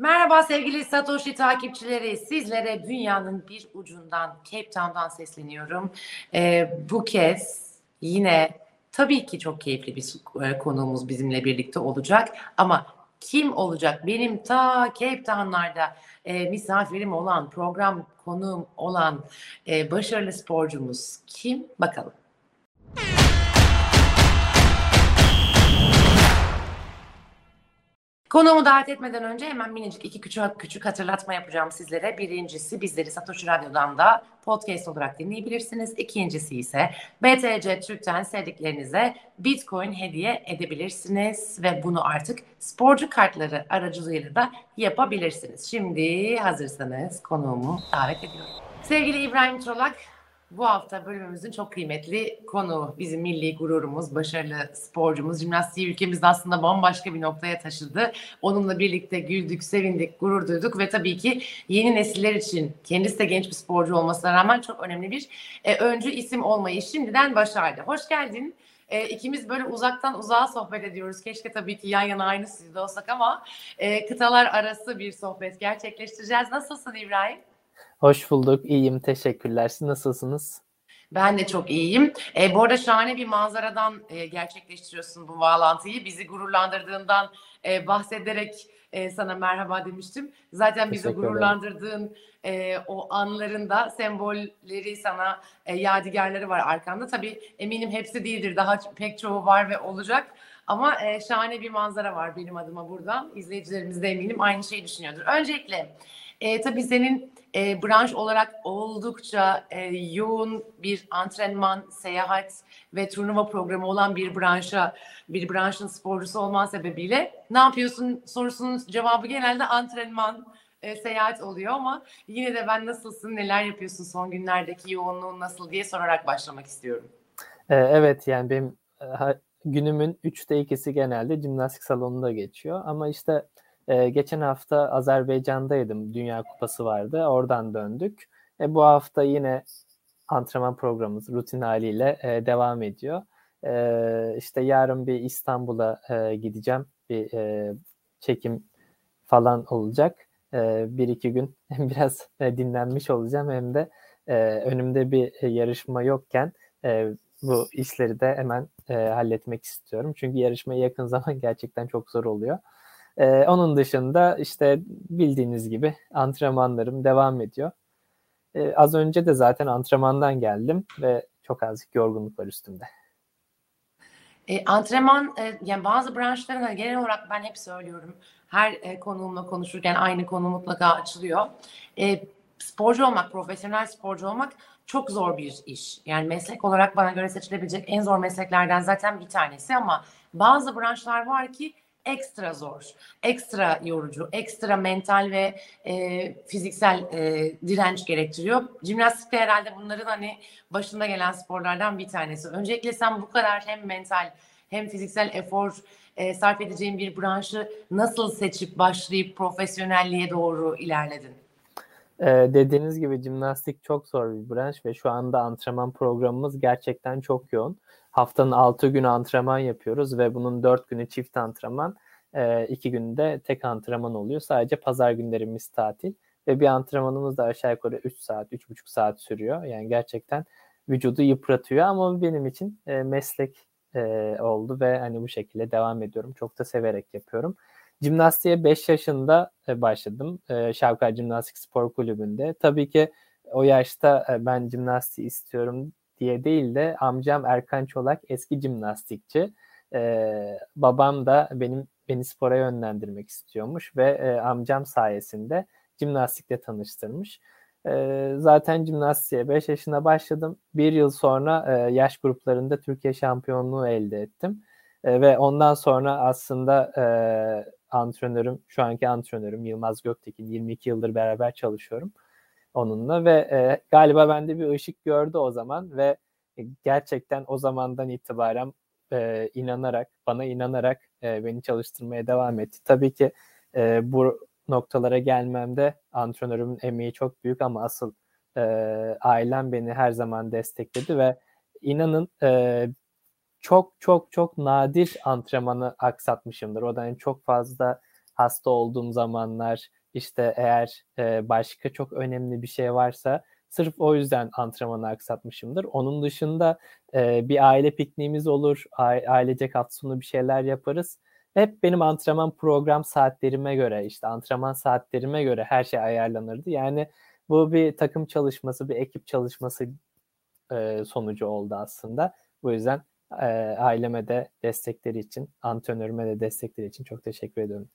Merhaba sevgili Satoshi takipçileri. Sizlere dünyanın bir ucundan Cape Town'dan sesleniyorum. Ee, bu kez yine tabii ki çok keyifli bir e, konuğumuz bizimle birlikte olacak. Ama kim olacak? Benim ta Cape Town'larda e, misafirim olan, program konuğum olan e, başarılı sporcumuz kim? Bakalım. Konuğumu davet etmeden önce hemen minicik iki küçük, küçük hatırlatma yapacağım sizlere. Birincisi bizleri Satoshi Radyo'dan da podcast olarak dinleyebilirsiniz. İkincisi ise BTC Türk'ten sevdiklerinize Bitcoin hediye edebilirsiniz. Ve bunu artık sporcu kartları aracılığıyla da yapabilirsiniz. Şimdi hazırsanız konuğumu davet ediyorum. Sevgili İbrahim Çolak, bu hafta bölümümüzün çok kıymetli konu bizim milli gururumuz, başarılı sporcumuz. Jimnastiği ülkemizde aslında bambaşka bir noktaya taşıdı. Onunla birlikte güldük, sevindik, gurur duyduk ve tabii ki yeni nesiller için kendisi de genç bir sporcu olmasına rağmen çok önemli bir e, öncü isim olmayı şimdiden başardı. Hoş geldin. E, ikimiz böyle uzaktan uzağa sohbet ediyoruz. Keşke tabii ki yan yana aynı stüdyoda olsak ama e, kıtalar arası bir sohbet gerçekleştireceğiz. Nasılsın İbrahim? Hoş bulduk. İyiyim. Teşekkürler. Siz nasılsınız? Ben de çok iyiyim. E, bu arada şahane bir manzaradan e, gerçekleştiriyorsun bu bağlantıyı. Bizi gururlandırdığından e, bahsederek e, sana merhaba demiştim. Zaten bizi gururlandırdığın e, o anlarında sembolleri sana e, yadigarları var arkanda. Tabii eminim hepsi değildir. Daha pek çoğu var ve olacak. Ama e, şahane bir manzara var benim adıma buradan. İzleyicilerimiz de eminim aynı şeyi düşünüyordur. Öncelikle e, tabii senin e, branş olarak oldukça e, yoğun bir antrenman, seyahat ve turnuva programı olan bir branşa, bir branşın sporcusu olman sebebiyle ne yapıyorsun sorusunun cevabı genelde antrenman, e, seyahat oluyor ama yine de ben nasılsın, neler yapıyorsun son günlerdeki yoğunluğun nasıl diye sorarak başlamak istiyorum. E, evet yani benim e, günümün üçte ikisi genelde jimnastik salonunda geçiyor ama işte ee, geçen hafta Azerbaycan'daydım. Dünya Kupası vardı. Oradan döndük. E, bu hafta yine antrenman programımız rutin haliyle e, devam ediyor. E, işte yarın bir İstanbul'a e, gideceğim. Bir e, çekim falan olacak. E, bir iki gün biraz e, dinlenmiş olacağım. Hem de e, önümde bir e, yarışma yokken e, bu işleri de hemen e, halletmek istiyorum. Çünkü yarışmaya yakın zaman gerçekten çok zor oluyor. Ee, onun dışında işte bildiğiniz gibi antrenmanlarım devam ediyor. Ee, az önce de zaten antrenmandan geldim ve çok azıcık yorgunluk var üstümde. E, antrenman e, yani bazı branşların genel olarak ben hep söylüyorum her e, konuğumla konuşurken aynı konu mutlaka açılıyor. E, sporcu olmak, profesyonel sporcu olmak çok zor bir iş. Yani meslek olarak bana göre seçilebilecek en zor mesleklerden zaten bir tanesi ama bazı branşlar var ki ekstra zor, ekstra yorucu, ekstra mental ve e, fiziksel e, direnç gerektiriyor. Jimnastik de herhalde bunların hani başında gelen sporlardan bir tanesi. Öncelikle sen bu kadar hem mental hem fiziksel efor e, sarf edeceğin bir branşı nasıl seçip başlayıp profesyonelliğe doğru ilerledin? Ee, dediğiniz gibi jimnastik çok zor bir branş ve şu anda antrenman programımız gerçekten çok yoğun haftanın 6 günü antrenman yapıyoruz ve bunun 4 günü çift antrenman, 2 e, günde tek antrenman oluyor. Sadece pazar günlerimiz tatil ve bir antrenmanımız da aşağı yukarı 3 saat, 3,5 saat sürüyor. Yani gerçekten vücudu yıpratıyor ama benim için meslek oldu ve hani bu şekilde devam ediyorum. Çok da severek yapıyorum. Jimnastiğe 5 yaşında başladım. Şavkar Jimnastik Spor Kulübü'nde. Tabii ki o yaşta ben jimnastiği istiyorum diye değil de amcam Erkan Çolak eski jimnastikçi. Ee, babam da benim beni spora yönlendirmek istiyormuş ve e, amcam sayesinde jimnastikle tanıştırmış. E, zaten jimnastiğe 5 yaşında başladım. Bir yıl sonra e, yaş gruplarında Türkiye şampiyonluğu elde ettim. E, ve ondan sonra aslında e, antrenörüm, şu anki antrenörüm Yılmaz Göktekin, 22 yıldır beraber çalışıyorum onunla ve e, galiba bende bir ışık gördü o zaman ve gerçekten o zamandan itibaren e, inanarak, bana inanarak e, beni çalıştırmaya devam etti. Tabii ki e, bu noktalara gelmemde antrenörümün emeği çok büyük ama asıl e, ailem beni her zaman destekledi ve inanın e, çok çok çok nadir antrenmanı aksatmışımdır. O da yani çok fazla hasta olduğum zamanlar işte eğer e, başka çok önemli bir şey varsa sırf o yüzden antrenmanı aksatmışımdır. Onun dışında e, bir aile pikniğimiz olur, ailecek hafta sonu bir şeyler yaparız. Hep benim antrenman program saatlerime göre, işte antrenman saatlerime göre her şey ayarlanırdı. Yani bu bir takım çalışması, bir ekip çalışması e, sonucu oldu aslında. Bu yüzden e, aileme de destekleri için, antrenörüme de destekleri için çok teşekkür ediyorum.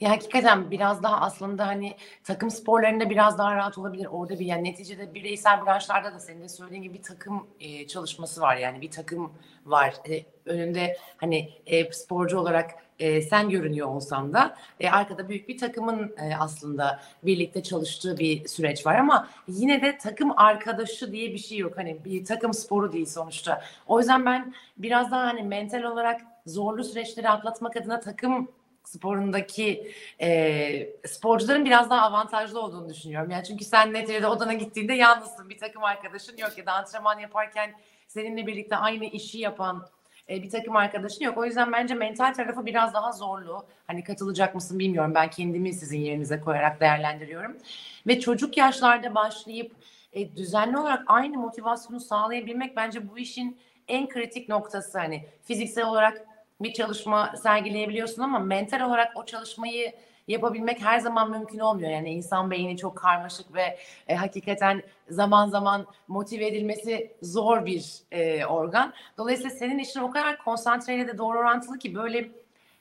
Ya hakikaten biraz daha aslında hani takım sporlarında biraz daha rahat olabilir. Orada bir yani neticede bireysel branşlarda da senin de söylediğin gibi bir takım e, çalışması var. Yani bir takım var. E, önünde hani e, sporcu olarak e, sen görünüyor olsan da e, arkada büyük bir takımın e, aslında birlikte çalıştığı bir süreç var ama yine de takım arkadaşı diye bir şey yok. Hani bir takım sporu değil sonuçta. O yüzden ben biraz daha hani mental olarak zorlu süreçleri atlatmak adına takım sporundaki e, sporcuların biraz daha avantajlı olduğunu düşünüyorum. Yani çünkü sen neticede odana gittiğinde yalnızsın. Bir takım arkadaşın yok ya da antrenman yaparken seninle birlikte aynı işi yapan e, bir takım arkadaşın yok. O yüzden bence mental tarafı biraz daha zorlu. Hani katılacak mısın bilmiyorum. Ben kendimi sizin yerinize koyarak değerlendiriyorum. Ve çocuk yaşlarda başlayıp e, düzenli olarak aynı motivasyonu sağlayabilmek bence bu işin en kritik noktası. Hani fiziksel olarak bir çalışma sergileyebiliyorsun ama mental olarak o çalışmayı yapabilmek her zaman mümkün olmuyor. Yani insan beyni çok karmaşık ve e, hakikaten zaman zaman motive edilmesi zor bir e, organ. Dolayısıyla senin işin o kadar konsantreyle de doğru orantılı ki böyle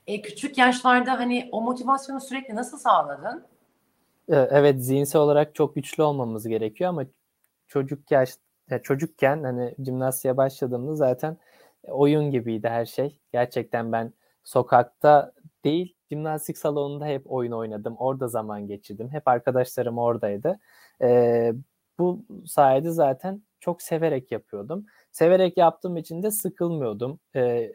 e, küçük yaşlarda hani o motivasyonu sürekli nasıl sağladın? E, evet zihinsel olarak çok güçlü olmamız gerekiyor ama çocuk yaş çocukken hani jimnastiğe başladığımda zaten oyun gibiydi her şey. Gerçekten ben sokakta değil, jimnastik salonunda hep oyun oynadım. Orada zaman geçirdim. Hep arkadaşlarım oradaydı. Ee, bu sayede zaten çok severek yapıyordum. Severek yaptığım için de sıkılmıyordum. Ee,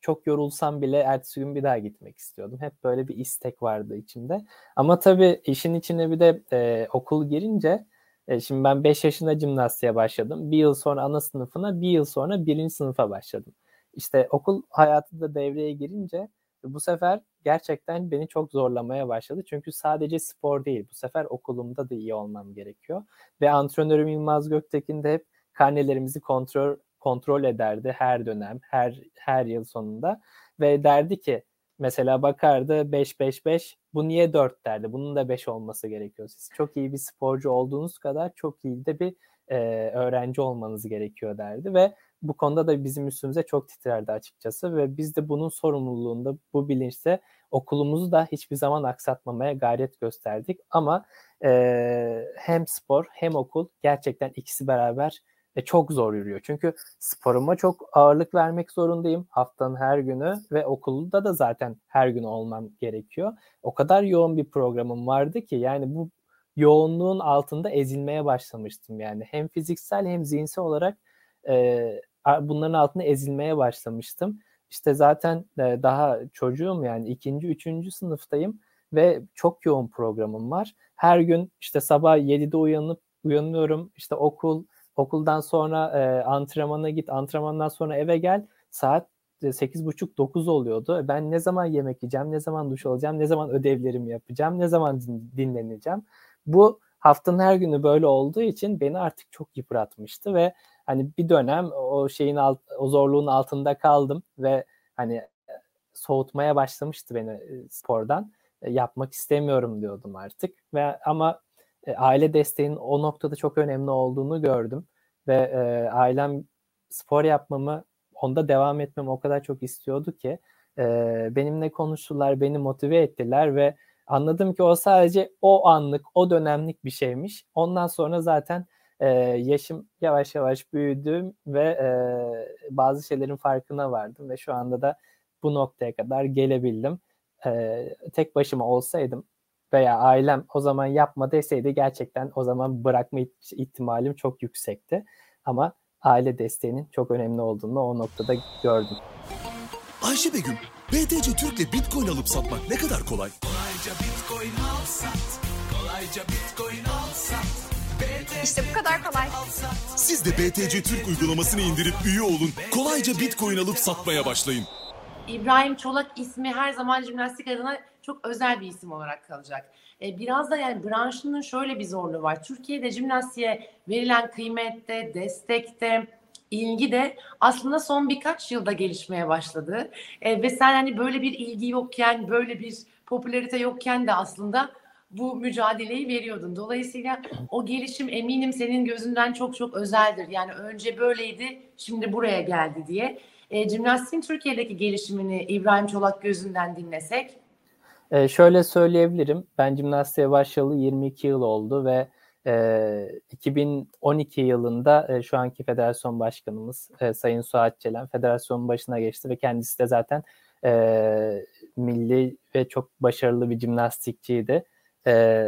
çok yorulsam bile ertesi gün bir daha gitmek istiyordum. Hep böyle bir istek vardı içimde. Ama tabii işin içine bir de e, okul girince e, şimdi ben 5 yaşında jimnastiğe başladım. Bir yıl sonra ana sınıfına, bir yıl sonra birinci sınıfa başladım. İşte okul hayatı da devreye girince bu sefer gerçekten beni çok zorlamaya başladı. Çünkü sadece spor değil. Bu sefer okulumda da iyi olmam gerekiyor. Ve antrenörüm Yılmaz Göktekin de hep karnelerimizi kontrol kontrol ederdi her dönem, her her yıl sonunda ve derdi ki mesela bakardı 5-5-5 bu niye 4 derdi. Bunun da 5 olması gerekiyor. Siz çok iyi bir sporcu olduğunuz kadar çok iyi de bir e, öğrenci olmanız gerekiyor derdi ve bu konuda da bizim üstümüze çok titrerdi açıkçası ve biz de bunun sorumluluğunda bu bilinçte okulumuzu da hiçbir zaman aksatmamaya gayret gösterdik ama e, hem spor hem okul gerçekten ikisi beraber e, çok zor yürüyor. Çünkü sporuma çok ağırlık vermek zorundayım haftanın her günü ve okulda da zaten her gün olmam gerekiyor. O kadar yoğun bir programım vardı ki yani bu yoğunluğun altında ezilmeye başlamıştım yani. Hem fiziksel hem zihinsel olarak e, bunların altında ezilmeye başlamıştım. İşte zaten e, daha çocuğum yani ikinci, üçüncü sınıftayım ve çok yoğun programım var. Her gün işte sabah 7'de uyanıp uyanıyorum işte okul, Okuldan sonra e, antrenmana git, antrenmandan sonra eve gel. Saat 8.30-9 oluyordu. E, ben ne zaman yemek yiyeceğim, ne zaman duş alacağım, ne zaman ödevlerimi yapacağım, ne zaman din, dinleneceğim. Bu haftanın her günü böyle olduğu için beni artık çok yıpratmıştı ve hani bir dönem o şeyin alt, o zorluğun altında kaldım ve hani e, soğutmaya başlamıştı beni e, spordan. Yapmak istemiyorum diyordum artık ve ama e, aile desteğinin o noktada çok önemli olduğunu gördüm ve e, ailem spor yapmamı onda devam etmemi o kadar çok istiyordu ki e, benimle konuştular, beni motive ettiler ve anladım ki o sadece o anlık, o dönemlik bir şeymiş. Ondan sonra zaten e, yaşım yavaş yavaş büyüdüm ve e, bazı şeylerin farkına vardım ve şu anda da bu noktaya kadar gelebildim. E, tek başıma olsaydım veya ailem o zaman yapma deseydi gerçekten o zaman bırakma ihtimalim çok yüksekti. Ama aile desteğinin çok önemli olduğunu o noktada gördüm. Ayşe Begüm, BTC Türk'le Bitcoin alıp satmak ne kadar kolay? Kolayca Bitcoin al sat, kolayca Bitcoin al sat. İşte bu kadar kolay. Siz de BTC Türk uygulamasını indirip üye olun, kolayca Bitcoin alıp satmaya başlayın. İbrahim Çolak ismi her zaman jimnastik adına çok özel bir isim olarak kalacak. E, biraz da yani branşının şöyle bir zorluğu var. Türkiye'de jimnastiğe verilen kıymette, destekte, ilgi de aslında son birkaç yılda gelişmeye başladı. E, ve sen hani böyle bir ilgi yokken, böyle bir popülarite yokken de aslında bu mücadeleyi veriyordun. Dolayısıyla o gelişim eminim senin gözünden çok çok özeldir. Yani önce böyleydi, şimdi buraya geldi diye. E, jimnastiğin Türkiye'deki gelişimini İbrahim Çolak gözünden dinlesek. E, şöyle söyleyebilirim. Ben jimnastiğe başlayalı 22 yıl oldu ve e, 2012 yılında e, şu anki federasyon başkanımız e, Sayın Suat Çelen federasyonun başına geçti ve kendisi de zaten e, milli ve çok başarılı bir jimnastikçiydi. E,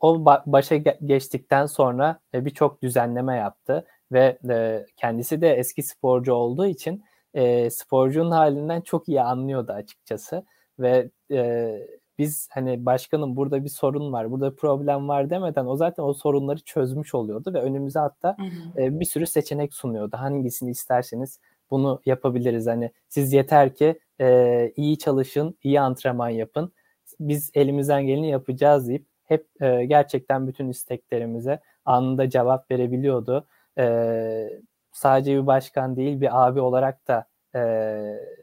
o ba- başa ge- geçtikten sonra e, birçok düzenleme yaptı ve e, kendisi de eski sporcu olduğu için e, sporcunun halinden çok iyi anlıyordu açıkçası ve e, biz hani başkanım burada bir sorun var, burada bir problem var demeden o zaten o sorunları çözmüş oluyordu ve önümüze hatta e, bir sürü seçenek sunuyordu. Hangisini isterseniz bunu yapabiliriz. Hani siz yeter ki e, iyi çalışın, iyi antrenman yapın. Biz elimizden geleni yapacağız deyip hep e, gerçekten bütün isteklerimize anında cevap verebiliyordu. E, sadece bir başkan değil bir abi olarak da e,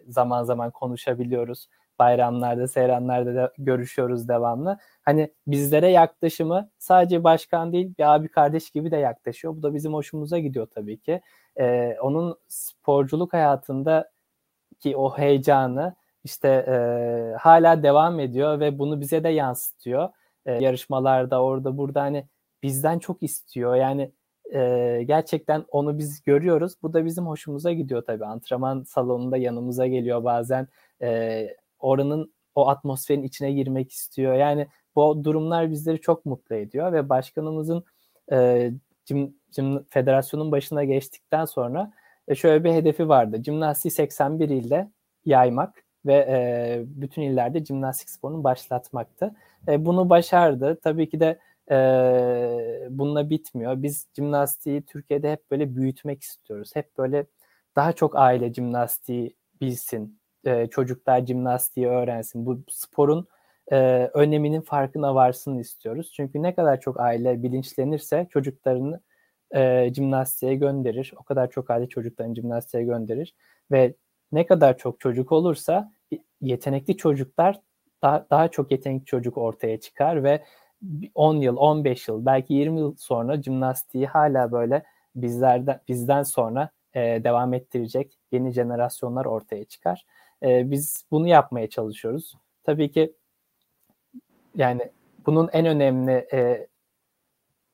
zaman zaman konuşabiliyoruz bayramlarda, seyranlarda da görüşüyoruz devamlı. Hani bizlere yaklaşımı sadece başkan değil bir abi kardeş gibi de yaklaşıyor. Bu da bizim hoşumuza gidiyor tabii ki. Ee, onun sporculuk hayatında ki o heyecanı işte e, hala devam ediyor ve bunu bize de yansıtıyor. E, yarışmalarda orada burada hani bizden çok istiyor. Yani e, gerçekten onu biz görüyoruz. Bu da bizim hoşumuza gidiyor tabii. Antrenman salonunda yanımıza geliyor bazen. E, oranın o atmosferin içine girmek istiyor. Yani bu durumlar bizleri çok mutlu ediyor ve başkanımızın e, cim, cim, federasyonun başına geçtikten sonra e, şöyle bir hedefi vardı. Cimnastiği 81 ilde yaymak ve e, bütün illerde jimnastik sporunu başlatmaktı. E, bunu başardı. Tabii ki de e, bununla bitmiyor. Biz jimnastiği Türkiye'de hep böyle büyütmek istiyoruz. Hep böyle daha çok aile jimnastiği bilsin, e, çocuklar jimnastiği öğrensin. Bu sporun e, öneminin farkına varsın istiyoruz. Çünkü ne kadar çok aile bilinçlenirse çocuklarını e, jimnastiğe gönderir. O kadar çok aile çocuklarını jimnastiğe gönderir. Ve ne kadar çok çocuk olursa yetenekli çocuklar daha, daha çok yetenekli çocuk ortaya çıkar ve 10 yıl, 15 yıl, belki 20 yıl sonra jimnastiği hala böyle bizlerden bizden sonra e, devam ettirecek yeni jenerasyonlar ortaya çıkar. E, biz bunu yapmaya çalışıyoruz. Tabii ki yani bunun en önemli e,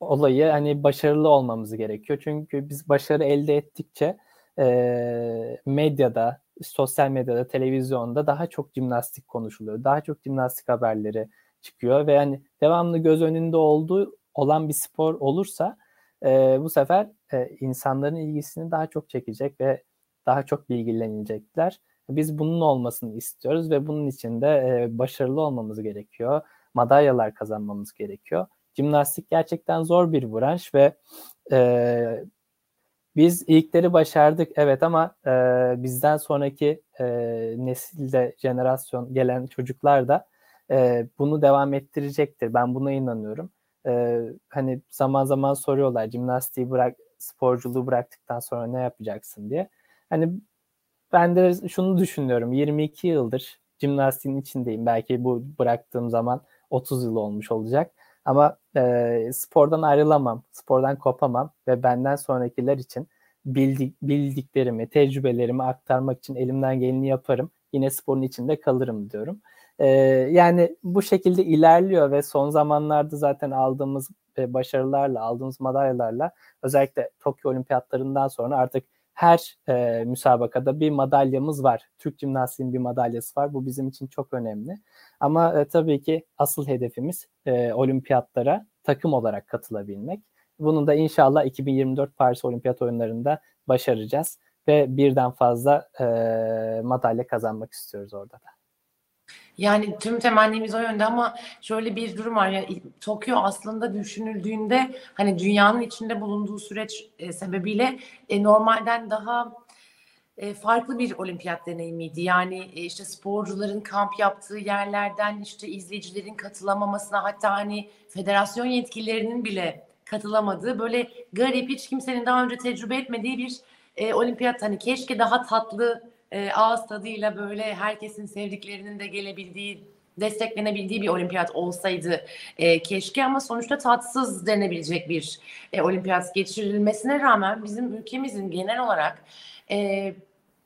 olayı hani başarılı olmamız gerekiyor. Çünkü biz başarı elde ettikçe e, medyada, sosyal medyada, televizyonda daha çok jimnastik konuşuluyor. Daha çok jimnastik haberleri çıkıyor ve yani devamlı göz önünde olduğu olan bir spor olursa e, bu sefer e, insanların ilgisini daha çok çekecek ve daha çok bilgilenilecekler. Biz bunun olmasını istiyoruz ve bunun için de e, başarılı olmamız gerekiyor. Madalyalar kazanmamız gerekiyor. Jimnastik gerçekten zor bir branş ve e, biz ilkleri başardık evet ama e, bizden sonraki e, nesilde jenerasyon gelen çocuklar da e, bunu devam ettirecektir. Ben buna inanıyorum. E, hani zaman zaman soruyorlar jimnastiği bırak sporculuğu bıraktıktan sonra ne yapacaksın diye. Hani ben de şunu düşünüyorum. 22 yıldır jimnastiğin içindeyim. Belki bu bıraktığım zaman 30 yıl olmuş olacak. Ama e, spordan ayrılamam, spordan kopamam ve benden sonrakiler için bildik, bildiklerimi, tecrübelerimi aktarmak için elimden geleni yaparım. Yine sporun içinde kalırım diyorum. E, yani bu şekilde ilerliyor ve son zamanlarda zaten aldığımız başarılarla, aldığımız madalyalarla özellikle Tokyo Olimpiyatlarından sonra artık her e, müsabakada bir madalyamız var. Türk jimnastiğinin bir madalyası var. Bu bizim için çok önemli. Ama e, tabii ki asıl hedefimiz e, olimpiyatlara takım olarak katılabilmek. Bunu da inşallah 2024 Paris Olimpiyat Oyunları'nda başaracağız ve birden fazla e, madalya kazanmak istiyoruz orada da. Yani tüm temennimiz o yönde ama şöyle bir durum var. Yani Tokyo aslında düşünüldüğünde hani dünyanın içinde bulunduğu süreç e, sebebiyle e, normalden daha e, farklı bir olimpiyat deneyimiydi. Yani e, işte sporcuların kamp yaptığı yerlerden işte izleyicilerin katılamamasına hatta hani federasyon yetkililerinin bile katılamadığı böyle garip hiç kimsenin daha önce tecrübe etmediği bir e, olimpiyat hani keşke daha tatlı e, ağız tadıyla böyle herkesin sevdiklerinin de gelebildiği desteklenebildiği bir olimpiyat olsaydı e, keşke ama sonuçta tatsız denebilecek bir e, olimpiyat geçirilmesine rağmen bizim ülkemizin genel olarak e,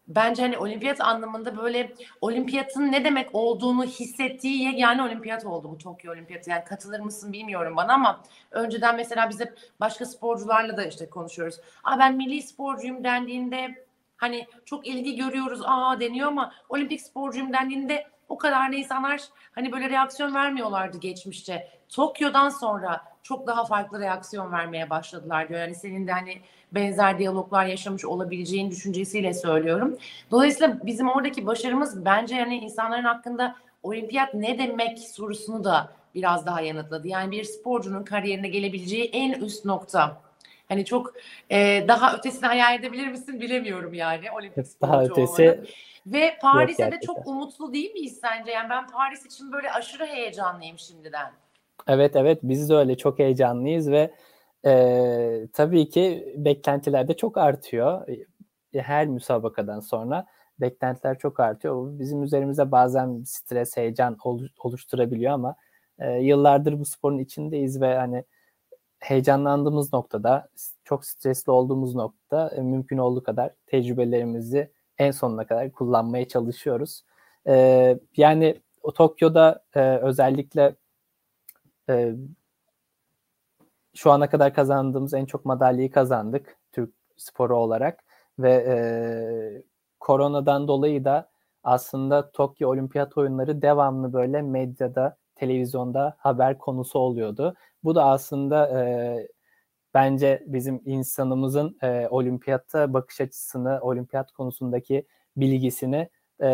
bence hani olimpiyat anlamında böyle olimpiyatın ne demek olduğunu hissettiği yegane olimpiyat oldu bu Tokyo olimpiyatı. Yani katılır mısın bilmiyorum bana ama önceden mesela biz hep başka sporcularla da işte konuşuyoruz. Aa ben milli sporcuyum dendiğinde hani çok ilgi görüyoruz aa deniyor ama olimpik sporcuyum dendiğinde o kadar da insanlar hani böyle reaksiyon vermiyorlardı geçmişte. Tokyo'dan sonra çok daha farklı reaksiyon vermeye başladılar diyor. Yani senin de hani benzer diyaloglar yaşamış olabileceğin düşüncesiyle söylüyorum. Dolayısıyla bizim oradaki başarımız bence yani insanların hakkında olimpiyat ne demek sorusunu da biraz daha yanıtladı. Yani bir sporcunun kariyerine gelebileceği en üst nokta. Hani çok e, daha ötesini hayal edebilir misin bilemiyorum yani olimpik daha ötesi olmanın. Ve Paris'e de çok umutlu değil miyiz sence? Yani ben Paris için böyle aşırı heyecanlıyım şimdiden. Evet evet biz de öyle çok heyecanlıyız ve e, tabii ki beklentiler de çok artıyor. E, Her müsabakadan sonra beklentiler çok artıyor. Bu Bizim üzerimize bazen stres, heyecan olu- oluşturabiliyor ama e, yıllardır bu sporun içindeyiz ve hani heyecanlandığımız noktada, çok stresli olduğumuz noktada e, mümkün olduğu kadar tecrübelerimizi en sonuna kadar kullanmaya çalışıyoruz. E, yani o Tokyo'da e, özellikle e, şu ana kadar kazandığımız en çok madalyayı kazandık Türk sporu olarak ve e, koronadan dolayı da aslında Tokyo Olimpiyat Oyunları devamlı böyle medyada, televizyonda haber konusu oluyordu. Bu da aslında e, bence bizim insanımızın e, olimpiyatta bakış açısını, olimpiyat konusundaki bilgisini e,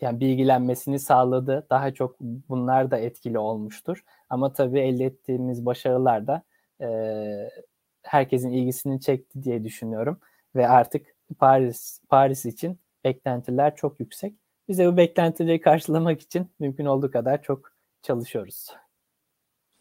yani bilgilenmesini sağladı. Daha çok bunlar da etkili olmuştur. Ama tabii elde ettiğimiz başarılar da e, herkesin ilgisini çekti diye düşünüyorum. Ve artık Paris Paris için beklentiler çok yüksek. Biz de bu beklentileri karşılamak için mümkün olduğu kadar çok çalışıyoruz.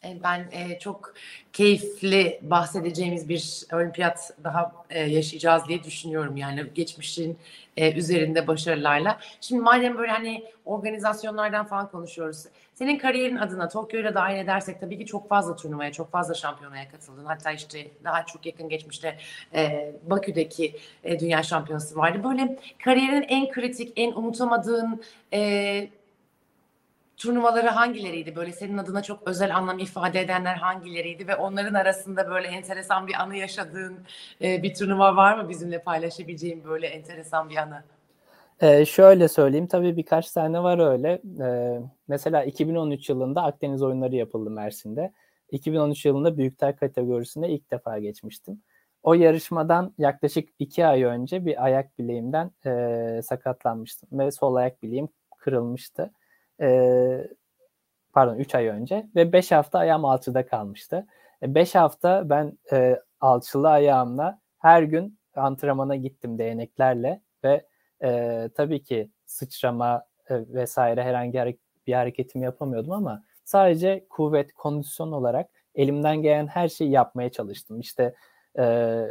E, Ben e, çok keyifli bahsedeceğimiz bir olimpiyat daha e, yaşayacağız diye düşünüyorum. Yani geçmişin e, üzerinde başarılarla. Şimdi madem böyle hani organizasyonlardan falan konuşuyoruz. Senin kariyerin adına Tokyo'yla dahil edersek tabii ki çok fazla turnuvaya, çok fazla şampiyonaya katıldın. Hatta işte daha çok yakın geçmişte e, Bakü'deki e, dünya şampiyonası vardı. Böyle kariyerin en kritik, en unutamadığın e, turnuvaları hangileriydi? Böyle senin adına çok özel anlam ifade edenler hangileriydi ve onların arasında böyle enteresan bir anı yaşadığın e, bir turnuva var mı bizimle paylaşabileceğin böyle enteresan bir anı? Ee, şöyle söyleyeyim tabii birkaç tane var öyle. Ee, mesela 2013 yılında Akdeniz oyunları yapıldı Mersin'de. 2013 yılında büyükler kategorisinde ilk defa geçmiştim. O yarışmadan yaklaşık iki ay önce bir ayak bileğimden e, sakatlanmıştım ve sol ayak bileğim kırılmıştı. E, pardon 3 ay önce ve 5 hafta ayağım alçıda kalmıştı. 5 hafta ben e, alçılı ayağımla her gün antrenmana gittim değneklerle ve e, tabii ki sıçrama e, vesaire herhangi bir hareketimi yapamıyordum ama sadece kuvvet, kondisyon olarak elimden gelen her şeyi yapmaya çalıştım. İşte e,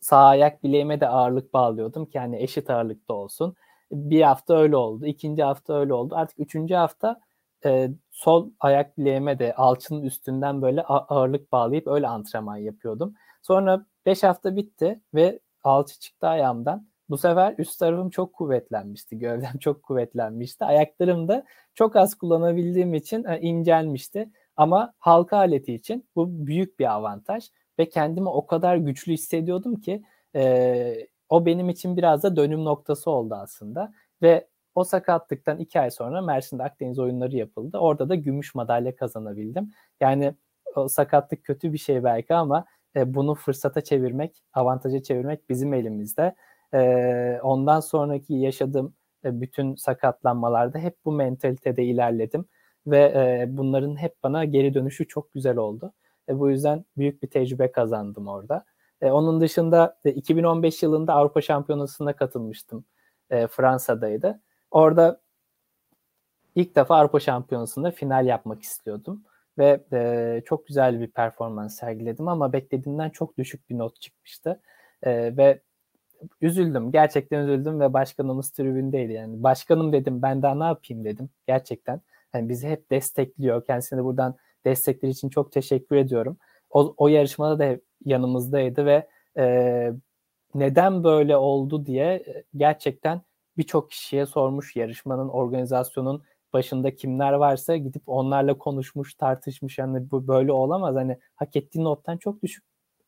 sağ ayak bileğime de ağırlık bağlıyordum ki hani eşit ağırlıkta olsun. Bir hafta öyle oldu, ikinci hafta öyle oldu. Artık üçüncü hafta e, sol ayak bileğime de alçının üstünden böyle ağırlık bağlayıp öyle antrenman yapıyordum. Sonra 5 hafta bitti ve alçı çıktı ayağımdan. Bu sefer üst tarafım çok kuvvetlenmişti. Gövdem çok kuvvetlenmişti. Ayaklarım da çok az kullanabildiğim için e, incelmişti. Ama halka aleti için bu büyük bir avantaj. Ve kendimi o kadar güçlü hissediyordum ki e, o benim için biraz da dönüm noktası oldu aslında. Ve o sakatlıktan iki ay sonra Mersin'de Akdeniz oyunları yapıldı. Orada da gümüş madalya kazanabildim. Yani o sakatlık kötü bir şey belki ama e, bunu fırsata çevirmek, avantaja çevirmek bizim elimizde. E, ondan sonraki yaşadığım e, bütün sakatlanmalarda hep bu mentalitede ilerledim ve e, bunların hep bana geri dönüşü çok güzel oldu. E, bu yüzden büyük bir tecrübe kazandım orada. E, onun dışında e, 2015 yılında Avrupa Şampiyonası'na katılmıştım. E, Fransa'daydı. Orada ilk defa Avrupa Şampiyonası'nda final yapmak istiyordum. Ve e, çok güzel bir performans sergiledim ama beklediğimden çok düşük bir not çıkmıştı. E, ve üzüldüm. Gerçekten üzüldüm ve başkanımız tribündeydi. Yani başkanım dedim ben daha ne yapayım dedim. Gerçekten. Yani bizi hep destekliyor. Kendisine buradan destekleri için çok teşekkür ediyorum. O, o yarışmada da yanımızdaydı ve e, neden böyle oldu diye gerçekten birçok kişiye sormuş yarışmanın organizasyonun başında kimler varsa gidip onlarla konuşmuş, tartışmış. Yani bu böyle olamaz. Hani hak ettiği nottan çok düşük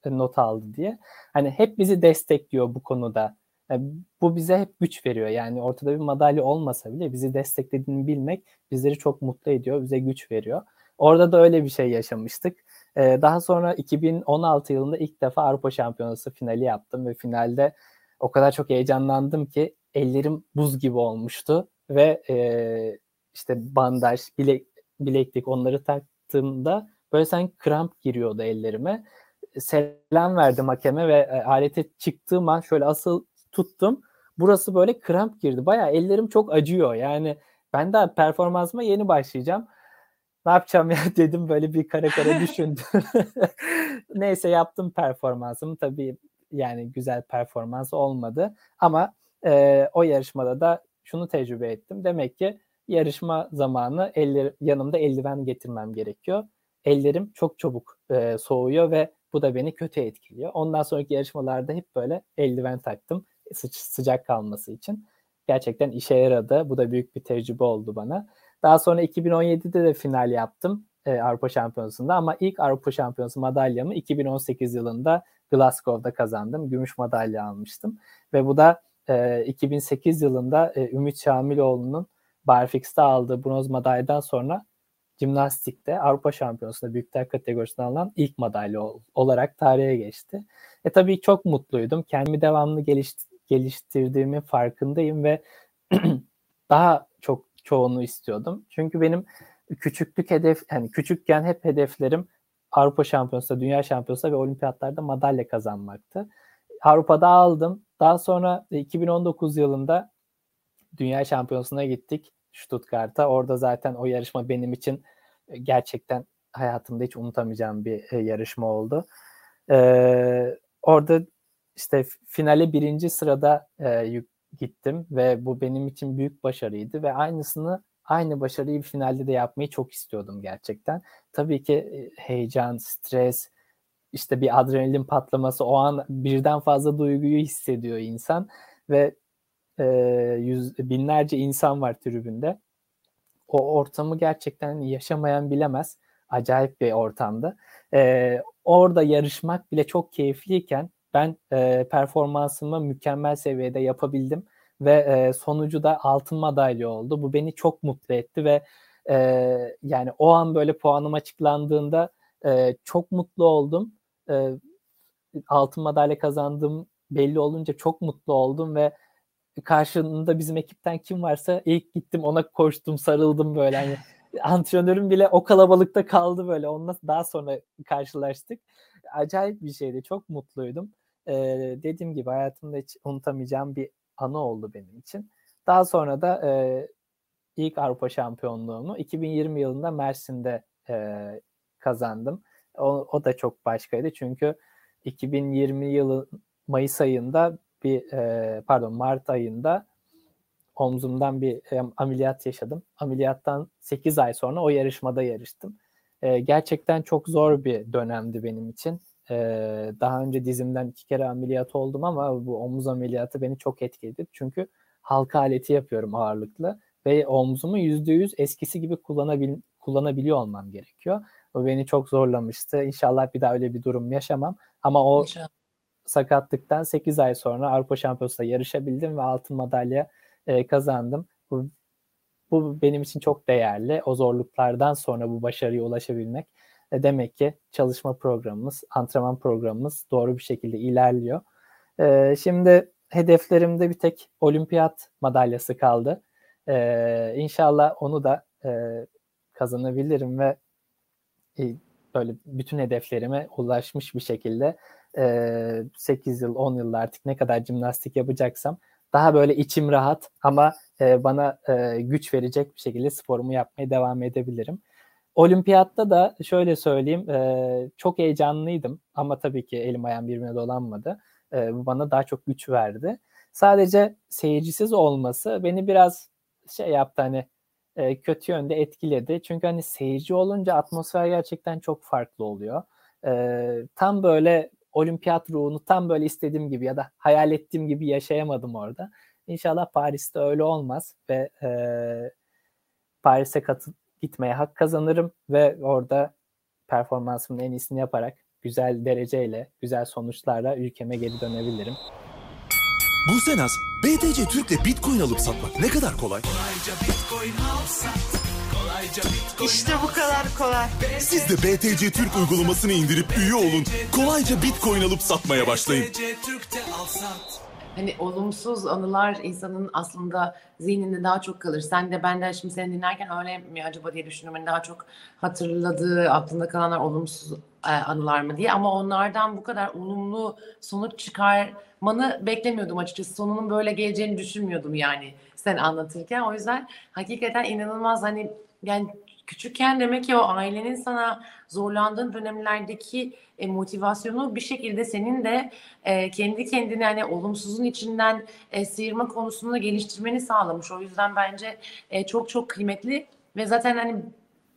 not aldı diye. Hani hep bizi destekliyor bu konuda. Yani bu bize hep güç veriyor. Yani ortada bir madalya olmasa bile bizi desteklediğini bilmek bizleri çok mutlu ediyor, bize güç veriyor. Orada da öyle bir şey yaşamıştık. Ee, daha sonra 2016 yılında ilk defa Avrupa Şampiyonası finali yaptım ve finalde o kadar çok heyecanlandım ki ellerim buz gibi olmuştu ve e, işte bandaj, bilek, bileklik onları taktığımda böyle sanki kramp giriyordu ellerime. Selam verdim hakeme ve e, alete çıktığım an şöyle asıl tuttum. Burası böyle kramp girdi. Baya ellerim çok acıyor. Yani ben daha performansıma yeni başlayacağım. Ne yapacağım ya dedim böyle bir kare kare düşündüm. Neyse yaptım performansımı. Tabii yani güzel performans olmadı. Ama e, o yarışmada da şunu tecrübe ettim. Demek ki yarışma zamanı eller, yanımda eldiven getirmem gerekiyor. Ellerim çok çabuk e, soğuyor ve bu da beni kötü etkiliyor. Ondan sonraki yarışmalarda hep böyle eldiven taktım sı- sıcak kalması için. Gerçekten işe yaradı. Bu da büyük bir tecrübe oldu bana. Daha sonra 2017'de de final yaptım e, Avrupa Şampiyonası'nda ama ilk Avrupa Şampiyonası madalyamı 2018 yılında Glasgow'da kazandım. Gümüş madalya almıştım. Ve bu da e, 2008 yılında e, Ümit Şamiloğlu'nun Barfix'te aldığı bronz madalyadan sonra jimnastikte Avrupa Şampiyonası'nda büyükler kategorisinde alınan ilk madalya olarak tarihe geçti. E tabii çok mutluydum. Kendimi devamlı geliş- geliştirdiğimin farkındayım ve daha çoğunu istiyordum. Çünkü benim küçüklük hedef yani küçükken hep hedeflerim Avrupa Şampiyonası, Dünya Şampiyonası ve Olimpiyatlarda madalya kazanmaktı. Avrupa'da aldım. Daha sonra 2019 yılında Dünya Şampiyonası'na gittik Stuttgart'a. Orada zaten o yarışma benim için gerçekten hayatımda hiç unutamayacağım bir yarışma oldu. Ee, orada işte finale birinci sırada e, gittim ve bu benim için büyük başarıydı ve aynısını aynı başarıyı bir finalde de yapmayı çok istiyordum gerçekten. Tabii ki heyecan, stres, işte bir adrenalin patlaması o an birden fazla duyguyu hissediyor insan ve e, yüz, binlerce insan var tribünde. O ortamı gerçekten yaşamayan bilemez. Acayip bir ortamdı. E, orada yarışmak bile çok keyifliyken ben e, performansımı mükemmel seviyede yapabildim ve e, sonucu da altın madalya oldu. Bu beni çok mutlu etti ve e, yani o an böyle puanım açıklandığında e, çok mutlu oldum. E, altın madalya kazandım belli olunca çok mutlu oldum ve karşında bizim ekipten kim varsa ilk gittim ona koştum sarıldım böyle hani antrenörüm bile o kalabalıkta kaldı böyle onunla daha sonra karşılaştık acayip bir şeydi çok mutluydum ee, dediğim gibi hayatımda hiç unutamayacağım bir anı oldu benim için daha sonra da e, ilk Avrupa şampiyonluğumu 2020 yılında Mersin'de e, kazandım o, o da çok başkaydı çünkü 2020 yılı Mayıs ayında bir e, pardon Mart ayında omzumdan bir e, ameliyat yaşadım. Ameliyattan 8 ay sonra o yarışmada yarıştım. E, gerçekten çok zor bir dönemdi benim için. E, daha önce dizimden iki kere ameliyat oldum ama bu omuz ameliyatı beni çok etkiledi. Çünkü halka aleti yapıyorum ağırlıklı ve omzumu %100 eskisi gibi kullanabil kullanabiliyor olmam gerekiyor. O beni çok zorlamıştı. İnşallah bir daha öyle bir durum yaşamam. Ama o İnşallah sakatlıktan 8 ay sonra Avrupa Şampiyonası'nda yarışabildim ve altın madalya e, kazandım. Bu, bu benim için çok değerli. O zorluklardan sonra bu başarıya ulaşabilmek e, demek ki çalışma programımız, antrenman programımız doğru bir şekilde ilerliyor. E, şimdi hedeflerimde bir tek olimpiyat madalyası kaldı. E, inşallah onu da e, kazanabilirim ve böyle bütün hedeflerime ulaşmış bir şekilde e, 8 yıl 10 yıl artık ne kadar jimnastik yapacaksam daha böyle içim rahat ama bana güç verecek bir şekilde sporumu yapmaya devam edebilirim. Olimpiyatta da şöyle söyleyeyim e, çok heyecanlıydım ama tabii ki elim ayağım birbirine dolanmadı. E, bu bana daha çok güç verdi. Sadece seyircisiz olması beni biraz şey yaptı hani e, kötü yönde etkiledi. Çünkü hani seyirci olunca atmosfer gerçekten çok farklı oluyor. E, tam böyle olimpiyat ruhunu tam böyle istediğim gibi ya da hayal ettiğim gibi yaşayamadım orada. İnşallah Paris'te öyle olmaz ve e, Paris'e katı gitmeye hak kazanırım ve orada performansımın en iyisini yaparak güzel dereceyle, güzel sonuçlarla ülkeme geri dönebilirim. Buse Naz, BTC Türk'le Bitcoin alıp satmak ne kadar kolay? İşte bu kadar kolay. Siz de BTC Türk uygulamasını indirip üye olun. Kolayca Bitcoin alıp satmaya başlayın. Hani olumsuz anılar insanın aslında zihninde daha çok kalır. Sen de ben de şimdi seni dinlerken öyle mi acaba diye düşünüyorum. Hani daha çok hatırladığı, aklında kalanlar olumsuz e, anılar mı diye. Ama onlardan bu kadar olumlu sonuç çıkarmanı beklemiyordum açıkçası. Sonunun böyle geleceğini düşünmüyordum yani sen anlatırken. O yüzden hakikaten inanılmaz hani yani küçükken demek ki o ailenin sana zorlandığın dönemlerdeki e, motivasyonu bir şekilde senin de e, kendi kendine hani olumsuzun içinden e, sıyırma konusunda geliştirmeni sağlamış. O yüzden bence e, çok çok kıymetli ve zaten hani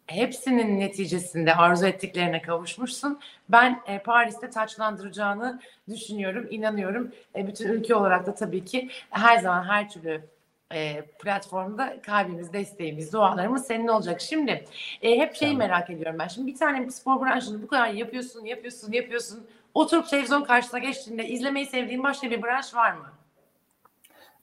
hepsinin neticesinde arzu ettiklerine kavuşmuşsun. Ben e, Paris'te taçlandıracağını düşünüyorum, inanıyorum. E, bütün ülke olarak da tabii ki her zaman her türlü e, platformda kalbimiz, desteğimiz, dualarımız senin olacak. Şimdi e, hep şeyi Tamam. merak ediyorum ben. Şimdi bir tane spor branşını bu kadar yapıyorsun, yapıyorsun, yapıyorsun. Oturup televizyon karşısına geçtiğinde izlemeyi sevdiğin başka bir branş var mı?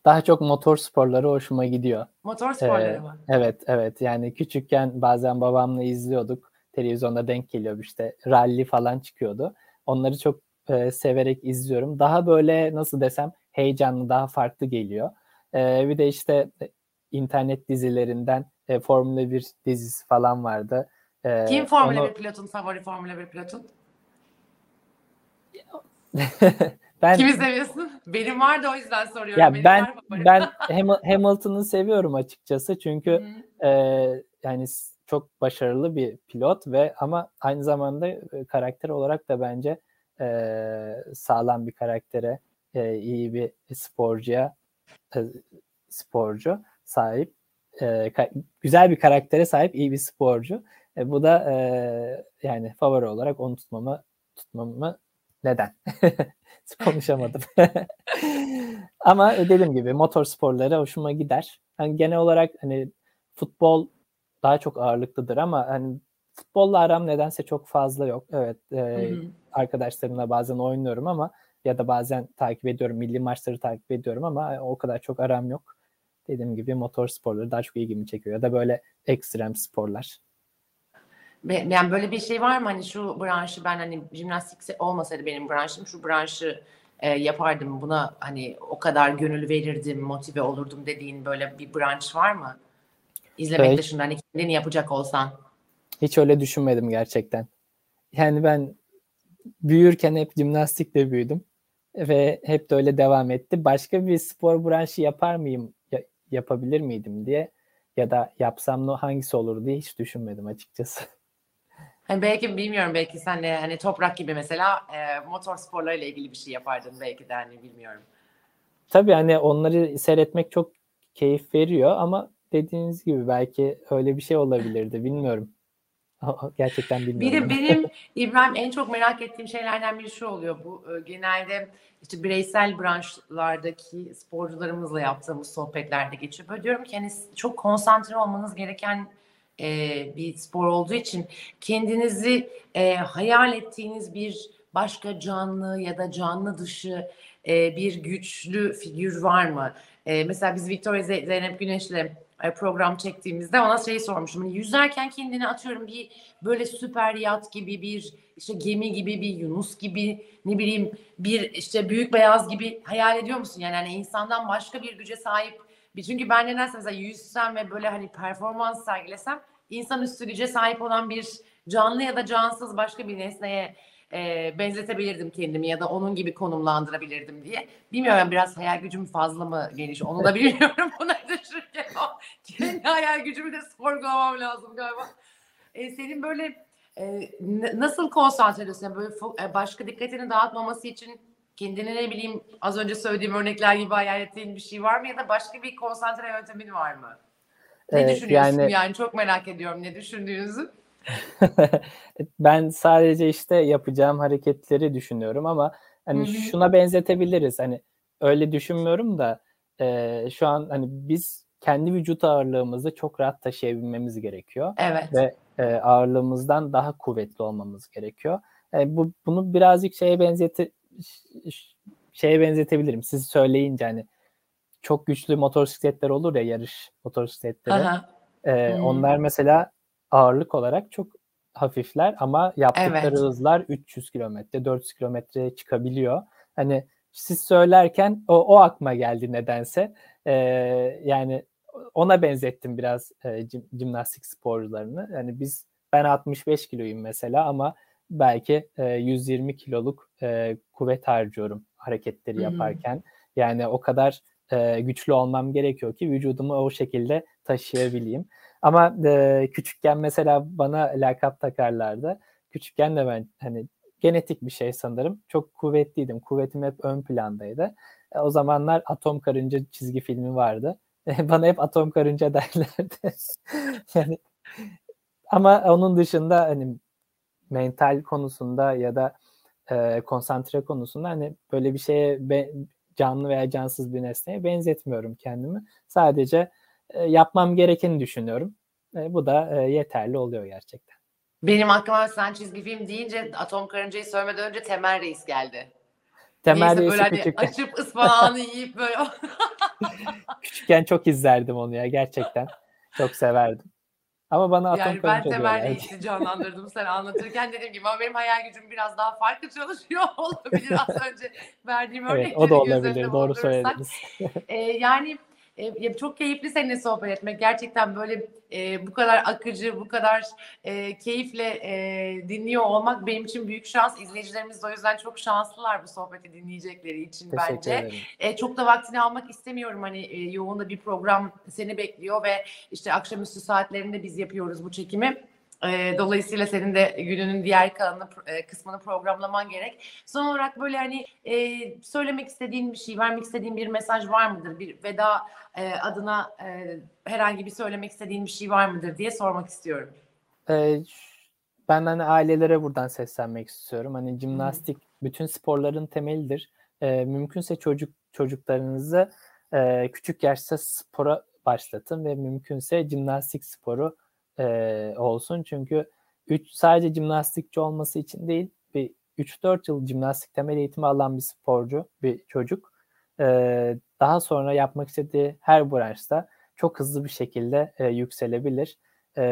Daha çok motor sporları hoşuma gidiyor. Motor sporları Ee, mı? evet evet yani küçükken bazen babamla izliyorduk. Televizyonda denk geliyor işte rally falan çıkıyordu. Onları çok e, severek izliyorum. Daha böyle nasıl desem heyecanlı daha farklı geliyor. E, bir de işte e, internet dizilerinden e, Formula 1 dizisi falan vardı. E, Kim Formula onu- 1 pilotun, favori Formula 1 pilotun? ben Kimi seviyorsun? Benim var da o yüzden soruyorum. ya Benim ben ben Ham- Hamilton'ı seviyorum açıkçası çünkü e, yani çok başarılı bir pilot ve ama aynı zamanda e, karakter olarak da bence e, sağlam bir karaktere, e, iyi bir sporcuya e, sporcu sahip, e, güzel bir karaktere sahip iyi bir sporcu. E, bu da e, yani favori olarak onu tutmamı tutmamı neden? Konuşamadım. Ama dediğim gibi motor sporları hoşuma gider. Hani genel olarak hani futbol daha çok ağırlıklıdır ama hani futbolla aram nedense çok fazla yok. Evet, e, arkadaşlarımla bazen oynuyorum ama ya da bazen takip ediyorum, milli maçları takip ediyorum ama o kadar çok aram yok. Dediğim gibi motor sporları daha çok ilgimi çekiyor ya da böyle ekstrem sporlar. Yani böyle bir şey var mı hani şu branşı ben hani jimnastik olmasaydı benim branşım şu branşı e, yapardım buna hani o kadar gönül verirdim motive olurdum dediğin böyle bir branş var mı? İzlemek Evet. dışında hani kendini yapacak olsan. Hiç öyle düşünmedim gerçekten. Yani ben büyürken hep jimnastikle büyüdüm ve hep de öyle devam etti. Başka bir spor branşı yapar mıyım, ya- yapabilir miydim diye ya da yapsam ne hangisi olur diye hiç düşünmedim açıkçası. Hani belki bilmiyorum belki sen de hani toprak gibi mesela e, motor sporlarıyla ilgili bir şey yapardın belki de hani bilmiyorum. Tabii hani onları seyretmek çok keyif veriyor ama dediğiniz gibi belki öyle bir şey olabilirdi bilmiyorum. Gerçekten Bir bilmiyorum. de benim İbrahim en çok merak ettiğim şeylerden biri şu oluyor. Bu e, genelde işte bireysel branşlardaki sporcularımızla yaptığımız sohbetlerde geçiyor. Böyle diyorum ki hani çok konsantre olmanız gereken e, bir spor olduğu için kendinizi e, hayal ettiğiniz bir başka canlı ya da canlı dışı e, bir güçlü figür var mı? E, mesela biz Victoria Ze- Zeynep Güneş'le program çektiğimizde ona şeyi sormuşum. Hani yüzerken kendini atıyorum bir böyle süper yat gibi bir işte gemi gibi bir Yunus gibi ne bileyim bir işte büyük beyaz gibi hayal ediyor musun? Yani hani insandan başka bir güce sahip bir çünkü ben nedense mesela yüzsem ve böyle hani performans sergilesem insanüstü güce sahip olan bir canlı ya da cansız başka bir nesneye e, benzetebilirdim kendimi ya da onun gibi konumlandırabilirdim diye. Bilmiyorum biraz hayal gücüm fazla mı geniş onu da bilmiyorum buna düşünürken. Kendi hayal gücümü de sorgulamam lazım galiba. E, senin böyle e, nasıl konsantre ediyorsun? Böyle e, başka dikkatini dağıtmaması için kendine ne bileyim az önce söylediğim örnekler gibi hayal ettiğin bir şey var mı ya da başka bir konsantre yöntemin var mı? Ne evet, düşünüyorsun yani, yani çok merak ediyorum ne düşündüğünüzü. ben sadece işte yapacağım hareketleri düşünüyorum ama hani Hı-hı. şuna benzetebiliriz. Hani öyle düşünmüyorum da e, şu an hani biz kendi vücut ağırlığımızı çok rahat taşıyabilmemiz gerekiyor. Evet. Ve e, ağırlığımızdan daha kuvvetli olmamız gerekiyor. E, bu bunu birazcık şeye benzeti şeye benzetebilirim. Siz söyleyince hani çok güçlü motosikletler olur ya yarış motosikletleri. E, hmm. Onlar mesela ağırlık olarak çok hafifler ama yaptıkları evet. hızlar 300 kilometre, 400 kilometreye çıkabiliyor. Hani siz söylerken o, o akma geldi nedense. Ee, yani ona benzettim biraz e, jimnastik sporcularını. Yani biz ben 65 kiloyum mesela ama belki e, 120 kiloluk e, kuvvet harcıyorum hareketleri yaparken. Hı-hı. Yani o kadar e, güçlü olmam gerekiyor ki vücudumu o şekilde taşıyabileyim. Ama e, küçükken mesela bana lakap takarlardı. Küçükken de ben hani genetik bir şey sanırım. Çok kuvvetliydim. Kuvvetim hep ön plandaydı. E, o zamanlar Atom Karınca çizgi filmi vardı. E, bana hep Atom Karınca derlerdi. yani ama onun dışında hani mental konusunda ya da e, konsantre konusunda hani böyle bir şeye be, canlı veya cansız bir nesneye benzetmiyorum kendimi. Sadece e, yapmam gerekeni düşünüyorum. E, bu da e, yeterli oluyor gerçekten. Benim aklıma sen çizgi film deyince Atom Karınca'yı söylemeden önce Temel Reis geldi. Temel Reis'i böyle hani açıp ıspanağını yiyip böyle. Küçükken çok izlerdim onu ya gerçekten. Çok severdim. Ama bana atom yani ben Temel Reis'i canlandırdım sen anlatırken. Dediğim gibi ama benim hayal gücüm biraz daha farklı çalışıyor olabilir. Az önce verdiğim örnekleri evet, o da olabilir doğru söylediniz. ee, yani e, çok keyifli seninle sohbet etmek. Gerçekten böyle e, bu kadar akıcı, bu kadar e, keyifle e, dinliyor olmak benim için büyük şans. İzleyicilerimiz de o yüzden çok şanslılar bu sohbeti dinleyecekleri için Teşekkür bence. E, çok da vaktini almak istemiyorum. Hani e, yoğun da bir program seni bekliyor ve işte akşamüstü saatlerinde biz yapıyoruz bu çekimi. E, dolayısıyla senin de gününün diğer kalanını e, kısmını programlaman gerek. Son olarak böyle hani e, söylemek istediğin bir şey, vermek istediğin bir mesaj var mıdır? Bir veda e, adına e, herhangi bir söylemek istediğin bir şey var mıdır diye sormak istiyorum. E, ben hani ailelere buradan seslenmek istiyorum. Hani jimnastik hmm. bütün sporların temelidir. E, mümkünse çocuk çocuklarınızı e, küçük yaşta spora başlatın ve mümkünse jimnastik sporu e, olsun. Çünkü üç, sadece jimnastikçi olması için değil, bir 3-4 yıl jimnastik temel eğitimi alan bir sporcu, bir çocuk e, daha sonra yapmak istediği her branşta çok hızlı bir şekilde e, yükselebilir. E,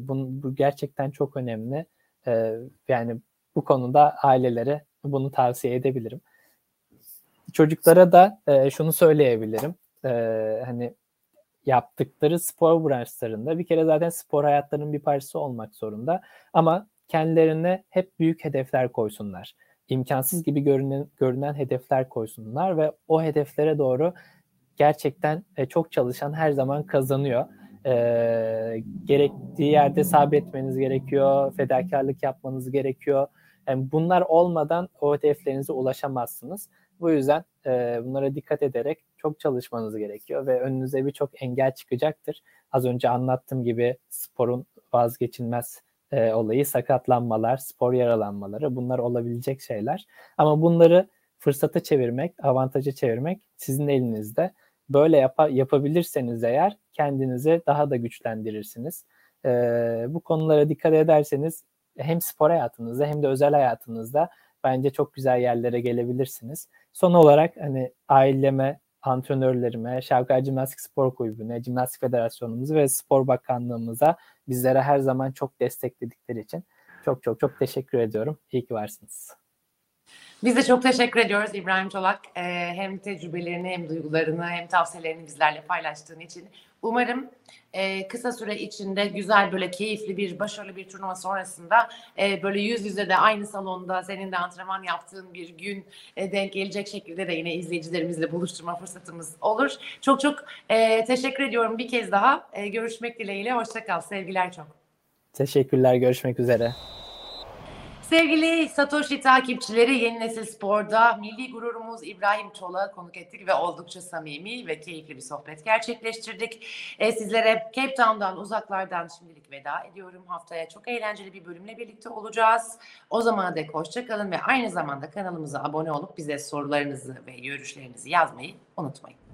bu, bu gerçekten çok önemli. E, yani bu konuda ailelere bunu tavsiye edebilirim. Çocuklara da e, şunu söyleyebilirim. E, hani yaptıkları spor branşlarında bir kere zaten spor hayatlarının bir parçası olmak zorunda. Ama kendilerine hep büyük hedefler koysunlar. İmkansız gibi görünen, görünen hedefler koysunlar ve o hedeflere doğru gerçekten e, çok çalışan her zaman kazanıyor. E, gerektiği yerde sabretmeniz gerekiyor, fedakarlık yapmanız gerekiyor. Yani bunlar olmadan o hedeflerinize ulaşamazsınız. Bu yüzden e, bunlara dikkat ederek çok çalışmanız gerekiyor ve önünüze birçok engel çıkacaktır. Az önce anlattığım gibi sporun vazgeçilmez e, olayı sakatlanmalar, spor yaralanmaları bunlar olabilecek şeyler. Ama bunları fırsata çevirmek, avantaja çevirmek sizin elinizde. Böyle yap yapabilirseniz eğer kendinizi daha da güçlendirirsiniz. E, bu konulara dikkat ederseniz hem spor hayatınızda hem de özel hayatınızda bence çok güzel yerlere gelebilirsiniz. Son olarak hani aileme, antrenörlerime, Şavkar Cimnastik Spor Kulübü'ne, Cimnastik Federasyonumuza ve Spor Bakanlığımıza bizlere her zaman çok destekledikleri için çok çok çok teşekkür ediyorum. İyi ki varsınız. Biz de çok teşekkür ediyoruz İbrahim Çolak. Ee, hem tecrübelerini hem duygularını hem tavsiyelerini bizlerle paylaştığın için. Umarım e, kısa süre içinde güzel böyle keyifli bir başarılı bir turnuva sonrasında e, böyle yüz yüze de aynı salonda senin de antrenman yaptığın bir gün e, denk gelecek şekilde de yine izleyicilerimizle buluşturma fırsatımız olur. Çok çok e, teşekkür ediyorum bir kez daha. E, görüşmek dileğiyle. Hoşçakal. Sevgiler çok. Teşekkürler. Görüşmek üzere. Sevgili Satoshi takipçileri Yeni Nesil Spor'da milli gururumuz İbrahim Çolak'ı konuk ettik ve oldukça samimi ve keyifli bir sohbet gerçekleştirdik. E, sizlere Cape Town'dan uzaklardan şimdilik veda ediyorum. Haftaya çok eğlenceli bir bölümle birlikte olacağız. O zamana dek hoşçakalın ve aynı zamanda kanalımıza abone olup bize sorularınızı ve görüşlerinizi yazmayı unutmayın.